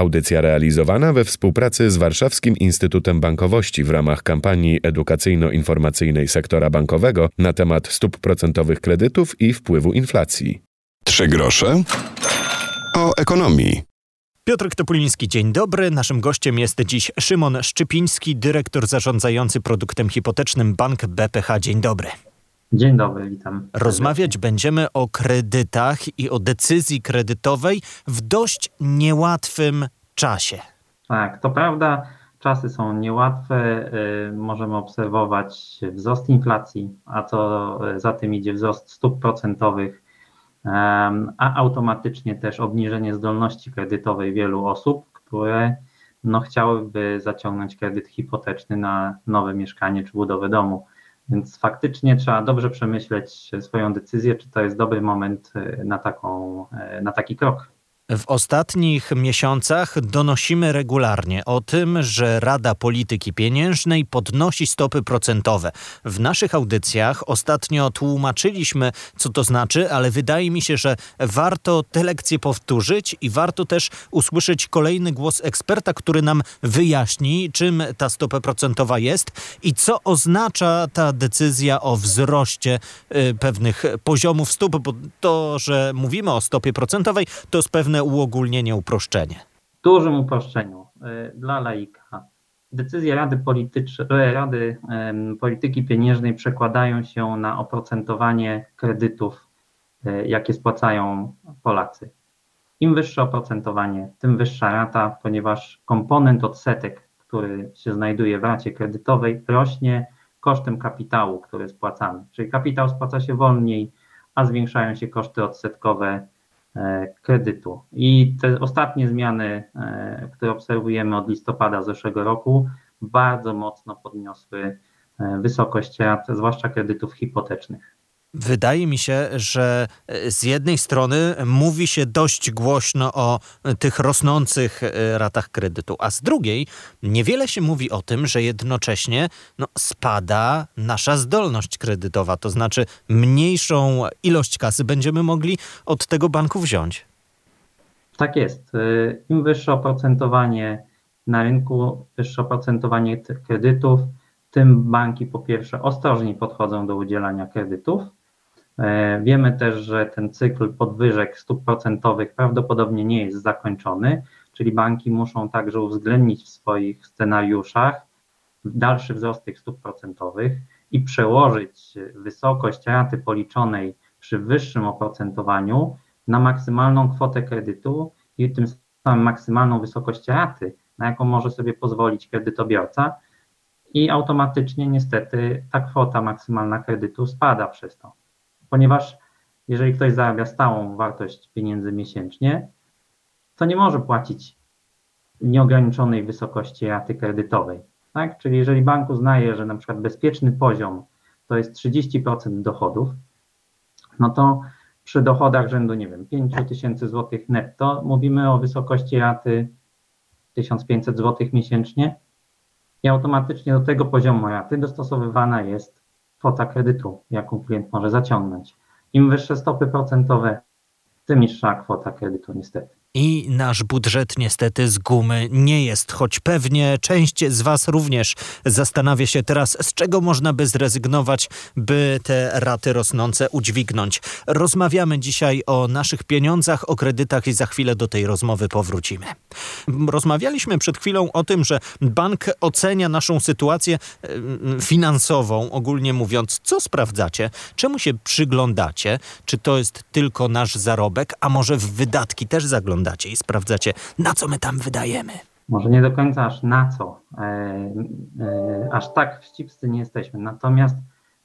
Audycja realizowana we współpracy z Warszawskim Instytutem Bankowości w ramach kampanii edukacyjno-informacyjnej sektora bankowego na temat stóp procentowych kredytów i wpływu inflacji. Trzy grosze o ekonomii. Piotr Topuliński, dzień dobry. Naszym gościem jest dziś Szymon Szczypiński, dyrektor zarządzający produktem hipotecznym Bank BPH. Dzień dobry. Dzień dobry, witam. Rozmawiać będziemy o kredytach i o decyzji kredytowej w dość niełatwym czasie. Tak, to prawda. Czasy są niełatwe. Y, możemy obserwować wzrost inflacji, a co za tym idzie wzrost stóp procentowych, a automatycznie też obniżenie zdolności kredytowej wielu osób, które no, chciałyby zaciągnąć kredyt hipoteczny na nowe mieszkanie czy budowę domu. Więc faktycznie trzeba dobrze przemyśleć swoją decyzję, czy to jest dobry moment e, na, taką, e, na taki krok. W ostatnich miesiącach donosimy regularnie o tym, że Rada Polityki Pieniężnej podnosi stopy procentowe. W naszych audycjach ostatnio tłumaczyliśmy, co to znaczy, ale wydaje mi się, że warto te lekcje powtórzyć i warto też usłyszeć kolejny głos eksperta, który nam wyjaśni, czym ta stopa procentowa jest i co oznacza ta decyzja o wzroście y, pewnych poziomów stóp, bo to, że mówimy o stopie procentowej, to jest pewne uogólnienie, uproszczenie? W dużym uproszczeniu y, dla laika. Decyzje Rady, Politycz... Rady Polityki Pieniężnej przekładają się na oprocentowanie kredytów, y, jakie spłacają Polacy. Im wyższe oprocentowanie, tym wyższa rata, ponieważ komponent odsetek, który się znajduje w racie kredytowej, rośnie kosztem kapitału, który spłacamy. Czyli kapitał spłaca się wolniej, a zwiększają się koszty odsetkowe E, kredytu. I te ostatnie zmiany, e, które obserwujemy od listopada zeszłego roku, bardzo mocno podniosły e, wysokość rat, zwłaszcza kredytów hipotecznych. Wydaje mi się, że e, z jednej strony mówi się dość głośno o tych rosnących e, ratach kredytu, a z drugiej niewiele się mówi o tym, że jednocześnie no, spada nasza zdolność kredytowa, to znaczy mniejszą ilość kasy będziemy mogli od tego banku wziąć. Tak jest. E, Im wyższe oprocentowanie na rynku, wyższe oprocentowanie kredytów, tym banki po pierwsze ostrożniej podchodzą do udzielania kredytów, E, wiemy też, że ten cykl podwyżek stóp procentowych prawdopodobnie nie jest zakończony, czyli banki muszą także uwzględnić w swoich scenariuszach dalszy wzrost tych stóp procentowych i przełożyć wysokość raty policzonej przy wyższym oprocentowaniu na maksymalną kwotę kredytu i tym samym maksymalną wysokość raty, na jaką może sobie pozwolić kredytobiorca, i automatycznie niestety ta kwota maksymalna kredytu spada przez to ponieważ jeżeli ktoś zarabia stałą wartość pieniędzy miesięcznie, to nie może płacić nieograniczonej wysokości raty kredytowej. Tak? Czyli jeżeli bank uznaje, że na przykład bezpieczny poziom to jest 30% dochodów, no to przy dochodach rzędu, nie wiem, 5 tysięcy złotych netto mówimy o wysokości raty 1500 zł miesięcznie i automatycznie do tego poziomu raty dostosowywana jest kwota kredytu, jaką klient może zaciągnąć. Im wyższe stopy procentowe, tym niższa kwota kredytu niestety. I nasz budżet niestety z gumy nie jest, choć pewnie część z Was również zastanawia się teraz, z czego można by zrezygnować, by te raty rosnące udźwignąć. Rozmawiamy dzisiaj o naszych pieniądzach, o kredytach i za chwilę do tej rozmowy powrócimy. Rozmawialiśmy przed chwilą o tym, że bank ocenia naszą sytuację finansową, ogólnie mówiąc, co sprawdzacie, czemu się przyglądacie, czy to jest tylko nasz zarobek, a może w wydatki też zaglądacie oglądacie i sprawdzacie, na co my tam wydajemy. Może nie do końca aż na co, e, e, aż tak wścibscy nie jesteśmy. Natomiast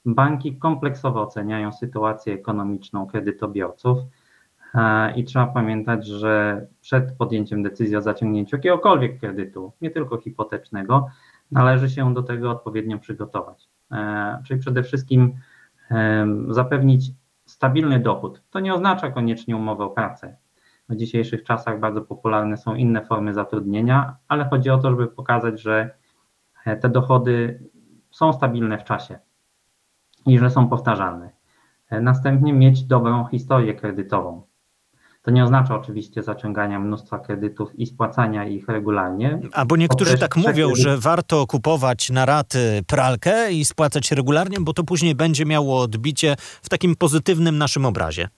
banki kompleksowo oceniają sytuację ekonomiczną kredytobiorców e, i trzeba pamiętać, że przed podjęciem decyzji o zaciągnięciu jakiegokolwiek kredytu, nie tylko hipotecznego, należy się do tego odpowiednio przygotować. E, czyli przede wszystkim e, zapewnić stabilny dochód. To nie oznacza koniecznie umowę o pracę. W dzisiejszych czasach bardzo popularne są inne formy zatrudnienia, ale chodzi o to, żeby pokazać, że e, te dochody są stabilne w czasie i że są powtarzalne. E, następnie mieć dobrą historię kredytową. To nie oznacza oczywiście zaciągania mnóstwa kredytów i spłacania ich regularnie. A bo niektórzy tak mówią, że warto kupować na raty pralkę i spłacać regularnie, bo to później będzie miało odbicie w takim pozytywnym naszym obrazie.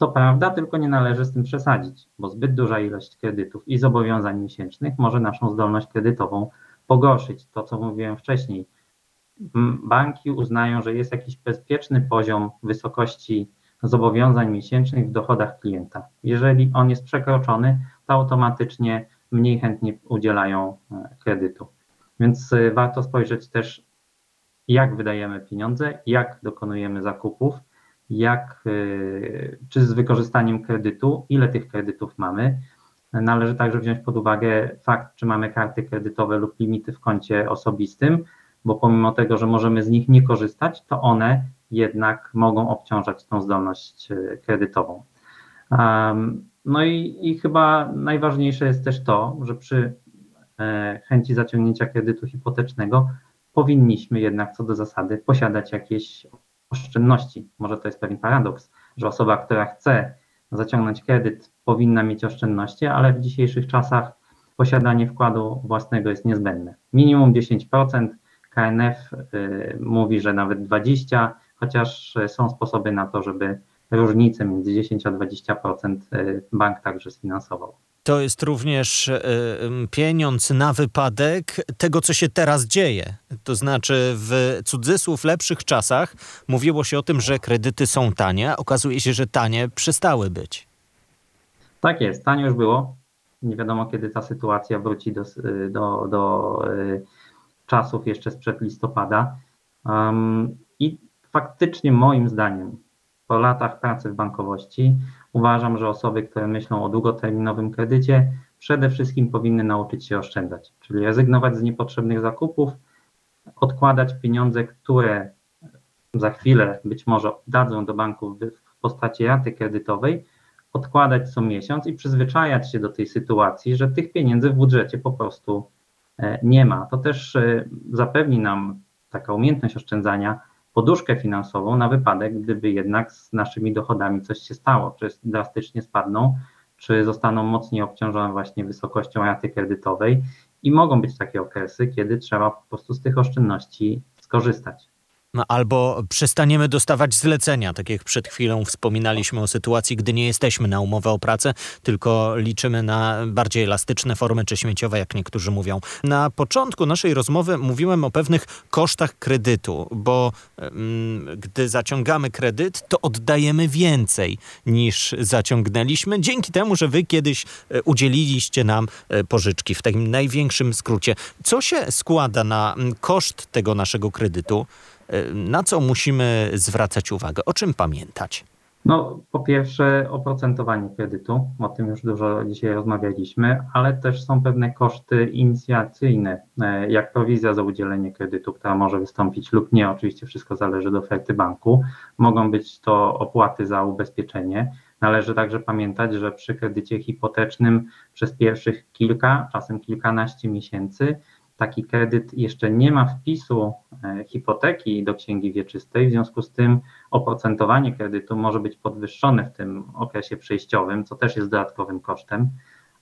To prawda, tylko nie należy z tym przesadzić, bo zbyt duża ilość kredytów i zobowiązań miesięcznych może naszą zdolność kredytową pogorszyć. To, co mówiłem wcześniej. Banki uznają, że jest jakiś bezpieczny poziom wysokości zobowiązań miesięcznych w dochodach klienta. Jeżeli on jest przekroczony, to automatycznie mniej chętnie udzielają e, kredytu. Więc e, warto spojrzeć też, jak wydajemy pieniądze, jak dokonujemy zakupów, jak, e, czy z wykorzystaniem kredytu, ile tych kredytów mamy. Należy także wziąć pod uwagę fakt, czy mamy karty kredytowe lub limity w koncie osobistym, bo pomimo tego, że możemy z nich nie korzystać, to one jednak mogą obciążać tą zdolność e, kredytową. No i, i chyba najważniejsze jest też to, że przy e, chęci zaciągnięcia kredytu hipotecznego powinniśmy jednak co do zasady posiadać jakieś oszczędności. Może to jest pewien paradoks, że osoba, która chce zaciągnąć kredyt, powinna mieć oszczędności, ale w dzisiejszych czasach posiadanie wkładu własnego jest niezbędne. Minimum 10%, KNF y, mówi, że nawet 20%, chociaż są sposoby na to, żeby różnicę między 10 a 20% y, bank także sfinansował. To jest również y, pieniądz na wypadek tego, co się teraz dzieje. To znaczy, w cudzysłów lepszych czasach mówiło się o tym, że kredyty są tanie, okazuje się, że tanie przestały być. Tak jest, tanie już było. Nie wiadomo, kiedy ta sytuacja wróci do, do, do czasów jeszcze sprzed listopada. Um, I faktycznie moim zdaniem po latach pracy w bankowości uważam, że osoby, które myślą o długoterminowym kredycie, przede wszystkim powinny nauczyć się oszczędzać, czyli rezygnować z niepotrzebnych zakupów, odkładać pieniądze, które za chwilę być może dadzą do banku w postaci raty kredytowej, odkładać co miesiąc i przyzwyczajać się do tej sytuacji, że tych pieniędzy w budżecie po prostu e, nie ma. To też e, zapewni nam taka umiejętność oszczędzania poduszkę finansową na wypadek, gdyby jednak z naszymi dochodami coś się stało, czy drastycznie spadną, czy zostaną mocniej obciążone właśnie wysokością raty kredytowej i mogą być takie okresy, kiedy trzeba po prostu z tych oszczędności skorzystać. No, albo przestaniemy dostawać zlecenia, tak jak przed chwilą wspominaliśmy o sytuacji, gdy nie jesteśmy na umowę o pracę, tylko liczymy na bardziej elastyczne formy czy śmieciowe, jak niektórzy mówią. Na początku naszej rozmowy mówiłem o pewnych kosztach kredytu, bo mm, gdy zaciągamy kredyt, to oddajemy więcej niż zaciągnęliśmy, dzięki temu, że wy kiedyś e, udzieliliście nam e, pożyczki w takim największym skrócie. Co się składa na mm, koszt tego naszego kredytu? Na co musimy zwracać uwagę? O czym pamiętać? No, po pierwsze oprocentowanie kredytu, o tym już dużo dzisiaj rozmawialiśmy, ale też są pewne koszty inicjacyjne, e, jak prowizja za udzielenie kredytu, która może wystąpić lub nie, oczywiście wszystko zależy od oferty banku. Mogą być to opłaty za ubezpieczenie. Należy także pamiętać, że przy kredycie hipotecznym przez pierwszych kilka, czasem kilkanaście miesięcy taki kredyt jeszcze nie ma wpisu e, hipoteki do księgi wieczystej, w związku z tym oprocentowanie kredytu może być podwyższone w tym okresie przejściowym, co też jest dodatkowym kosztem,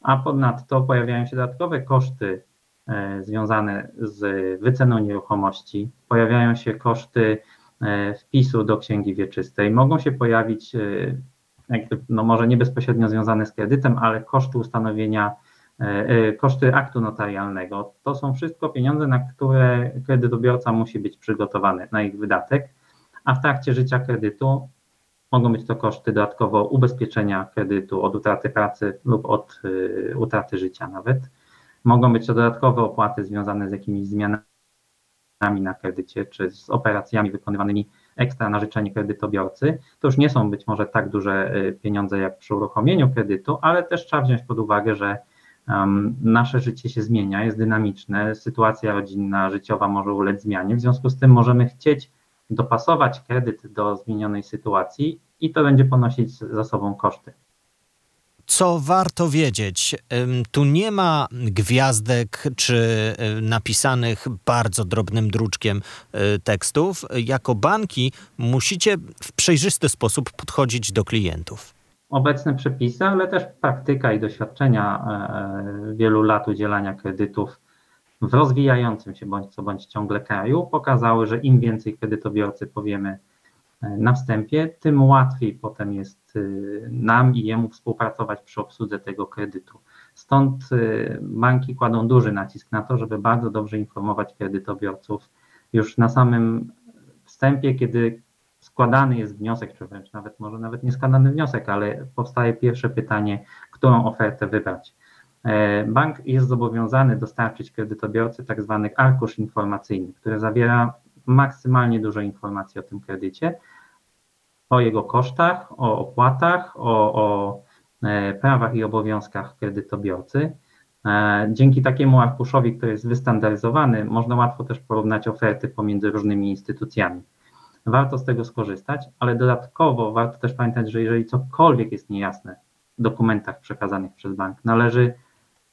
a ponadto pojawiają się dodatkowe koszty e, związane z wyceną nieruchomości, pojawiają się koszty e, wpisu do księgi wieczystej, mogą się pojawić, no może nie bezpośrednio związane z kredytem, ale koszty ustanowienia koszty aktu notarialnego. To są wszystko pieniądze, na które kredytobiorca musi być przygotowany na ich wydatek, a w trakcie życia kredytu mogą być to koszty dodatkowo ubezpieczenia kredytu od utraty pracy lub od e, utraty życia nawet. Mogą być to dodatkowe opłaty związane z jakimiś zmianami na kredycie czy z operacjami wykonywanymi ekstra na życzenie kredytobiorcy. To już nie są być może tak duże pieniądze jak przy uruchomieniu kredytu, ale też trzeba wziąć pod uwagę, że nasze życie się zmienia, jest dynamiczne, sytuacja rodzinna, życiowa może ulec zmianie, w związku z tym możemy chcieć dopasować kredyt do zmienionej sytuacji i to będzie ponosić za sobą koszty. Co warto wiedzieć? Tu nie ma gwiazdek czy napisanych bardzo drobnym druczkiem e, tekstów. Jako banki musicie w przejrzysty sposób podchodzić do klientów. Obecne przepisy, ale też praktyka i doświadczenia e, wielu lat udzielania kredytów w rozwijającym się bądź co bądź ciągle kraju pokazały, że im więcej kredytobiorcy powiemy e, na wstępie, tym łatwiej potem jest e, nam i jemu współpracować przy obsłudze tego kredytu. Stąd banki kładą duży nacisk na to, żeby bardzo dobrze informować kredytobiorców już na samym wstępie, kiedy składany jest wniosek, czy wręcz nawet może nawet nie składany wniosek, ale powstaje pierwsze pytanie, którą ofertę wybrać. E, bank jest zobowiązany dostarczyć kredytobiorcy tak zwany arkusz informacyjny, który zawiera maksymalnie dużo informacji o tym kredycie, o jego kosztach, o opłatach, o, o e, prawach i obowiązkach kredytobiorcy. E, dzięki takiemu arkuszowi, który jest wystandaryzowany, można łatwo też porównać oferty pomiędzy różnymi instytucjami warto z tego skorzystać, ale dodatkowo warto też pamiętać, że jeżeli cokolwiek jest niejasne w dokumentach przekazanych przez bank, należy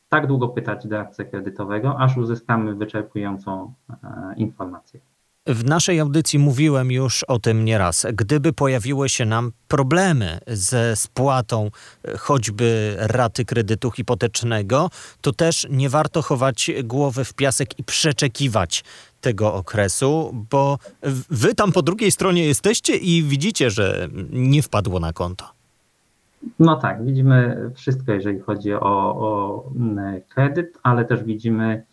tak długo pytać doradcę kredytowego, aż uzyskamy wyczerpującą e, informację. W naszej audycji mówiłem już o tym nieraz. Gdyby pojawiły się nam problemy ze spłatą e, choćby raty kredytu hipotecznego, to też nie warto chować głowy w piasek i przeczekiwać tego okresu, bo wy tam po drugiej stronie jesteście i widzicie, że nie wpadło na konto. No tak, widzimy wszystko, jeżeli chodzi o, o mm, kredyt, ale też widzimy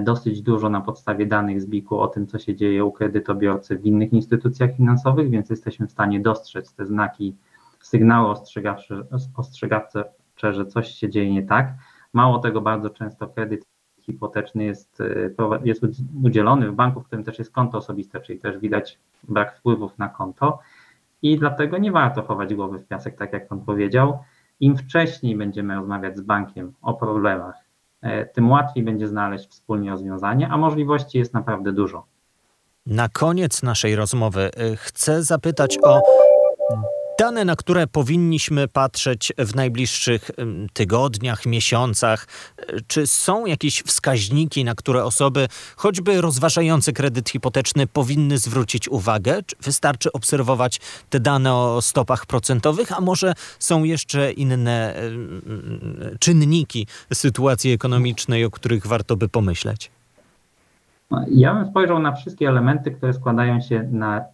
dosyć dużo na podstawie danych z BIK-u o tym, co się dzieje u kredytobiorcy w innych instytucjach finansowych, więc jesteśmy w stanie dostrzec te znaki, sygnały ostrzegawcze, ostrzegawcze że coś się dzieje nie tak. Mało tego, bardzo często kredyt hipoteczny jest, e, jest udzielony w banku, w którym też jest konto osobiste, czyli też widać brak wpływów na konto i dlatego nie warto chować głowy w piasek, tak jak Pan powiedział. Im wcześniej będziemy rozmawiać z bankiem o problemach, e, tym łatwiej będzie znaleźć wspólnie rozwiązanie, a możliwości jest naprawdę dużo. Na koniec naszej rozmowy e, chcę zapytać o dane, na które powinniśmy patrzeć w najbliższych tygodniach, miesiącach? Czy są jakieś wskaźniki, na które osoby, choćby rozważające kredyt hipoteczny, powinny zwrócić uwagę? Czy wystarczy obserwować te dane o stopach procentowych, a może są jeszcze inne czynniki sytuacji ekonomicznej, o których warto by pomyśleć? Ja bym spojrzał na wszystkie elementy, które składają się na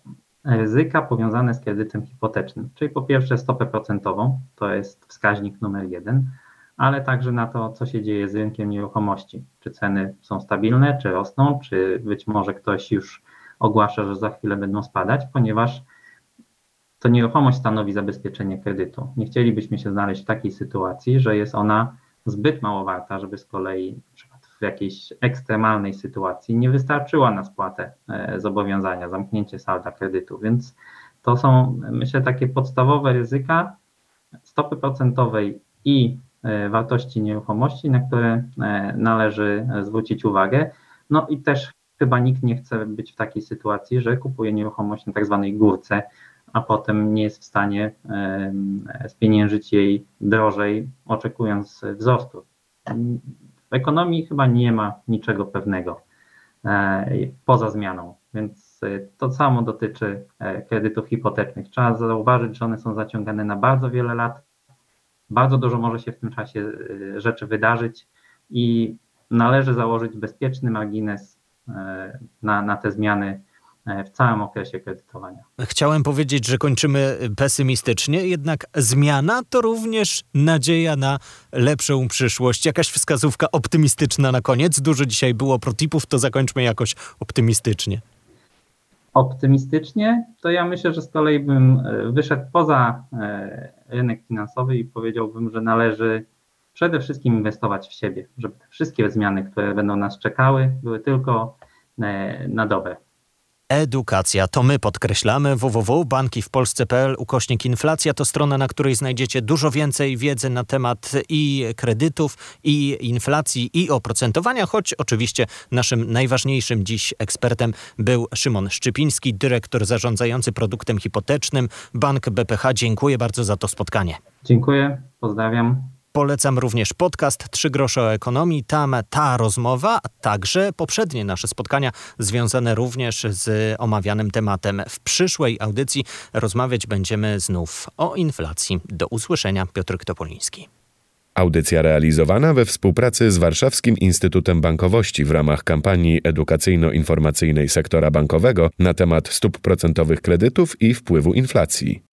ryzyka powiązane z kredytem hipotecznym, czyli po pierwsze stopę procentową, to jest wskaźnik numer jeden, ale także na to, co się dzieje z rynkiem nieruchomości. Czy ceny są stabilne, czy rosną, czy być może ktoś już ogłasza, że za chwilę będą spadać, ponieważ to nieruchomość stanowi zabezpieczenie kredytu. Nie chcielibyśmy się znaleźć w takiej sytuacji, że jest ona zbyt mało warta, żeby z kolei w jakiejś ekstremalnej sytuacji nie wystarczyła na spłatę e, zobowiązania, zamknięcie salda kredytu, więc to są, myślę, takie podstawowe ryzyka stopy procentowej i e, wartości nieruchomości, na które e, należy zwrócić uwagę. No i też chyba nikt nie chce być w takiej sytuacji, że kupuje nieruchomość na tak zwanej górce, a potem nie jest w stanie spieniężyć jej drożej, oczekując wzrostu. W ekonomii chyba nie ma niczego pewnego e, poza zmianą, więc e, to samo dotyczy e, kredytów hipotecznych. Trzeba zauważyć, że one są zaciągane na bardzo wiele lat. Bardzo dużo może się w tym czasie rzeczy wydarzyć i należy założyć bezpieczny margines na, na te zmiany w całym okresie kredytowania. Chciałem powiedzieć, że kończymy pesymistycznie, jednak zmiana to również nadzieja na lepszą przyszłość. Jakaś wskazówka optymistyczna na koniec. Dużo dzisiaj było protipów, to zakończmy jakoś optymistycznie. Optymistycznie, to ja myślę, że z kolei bym e, wyszedł poza e, rynek finansowy i powiedziałbym, że należy przede wszystkim inwestować w siebie, żeby te wszystkie zmiany, które będą nas czekały, były tylko na dobre. Edukacja to my podkreślamy. www.bankiwpolsce.pl ukośnik inflacja to strona, na której znajdziecie dużo więcej wiedzy na temat i kredytów, i inflacji, i oprocentowania, choć oczywiście naszym najważniejszym dziś ekspertem był Szymon Szczypiński, dyrektor zarządzający produktem hipotecznym Bank BPH. Dziękuję bardzo za to spotkanie. Dziękuję, pozdrawiam. Polecam również podcast Trzy grosze o ekonomii. Tam ta rozmowa, a także poprzednie nasze spotkania związane również z omawianym tematem. W przyszłej audycji rozmawiać będziemy znów o inflacji. Do usłyszenia. Piotr Topoliński. Audycja realizowana we współpracy z Warszawskim Instytutem Bankowości w ramach kampanii edukacyjno-informacyjnej sektora bankowego na temat stóp procentowych kredytów i wpływu inflacji.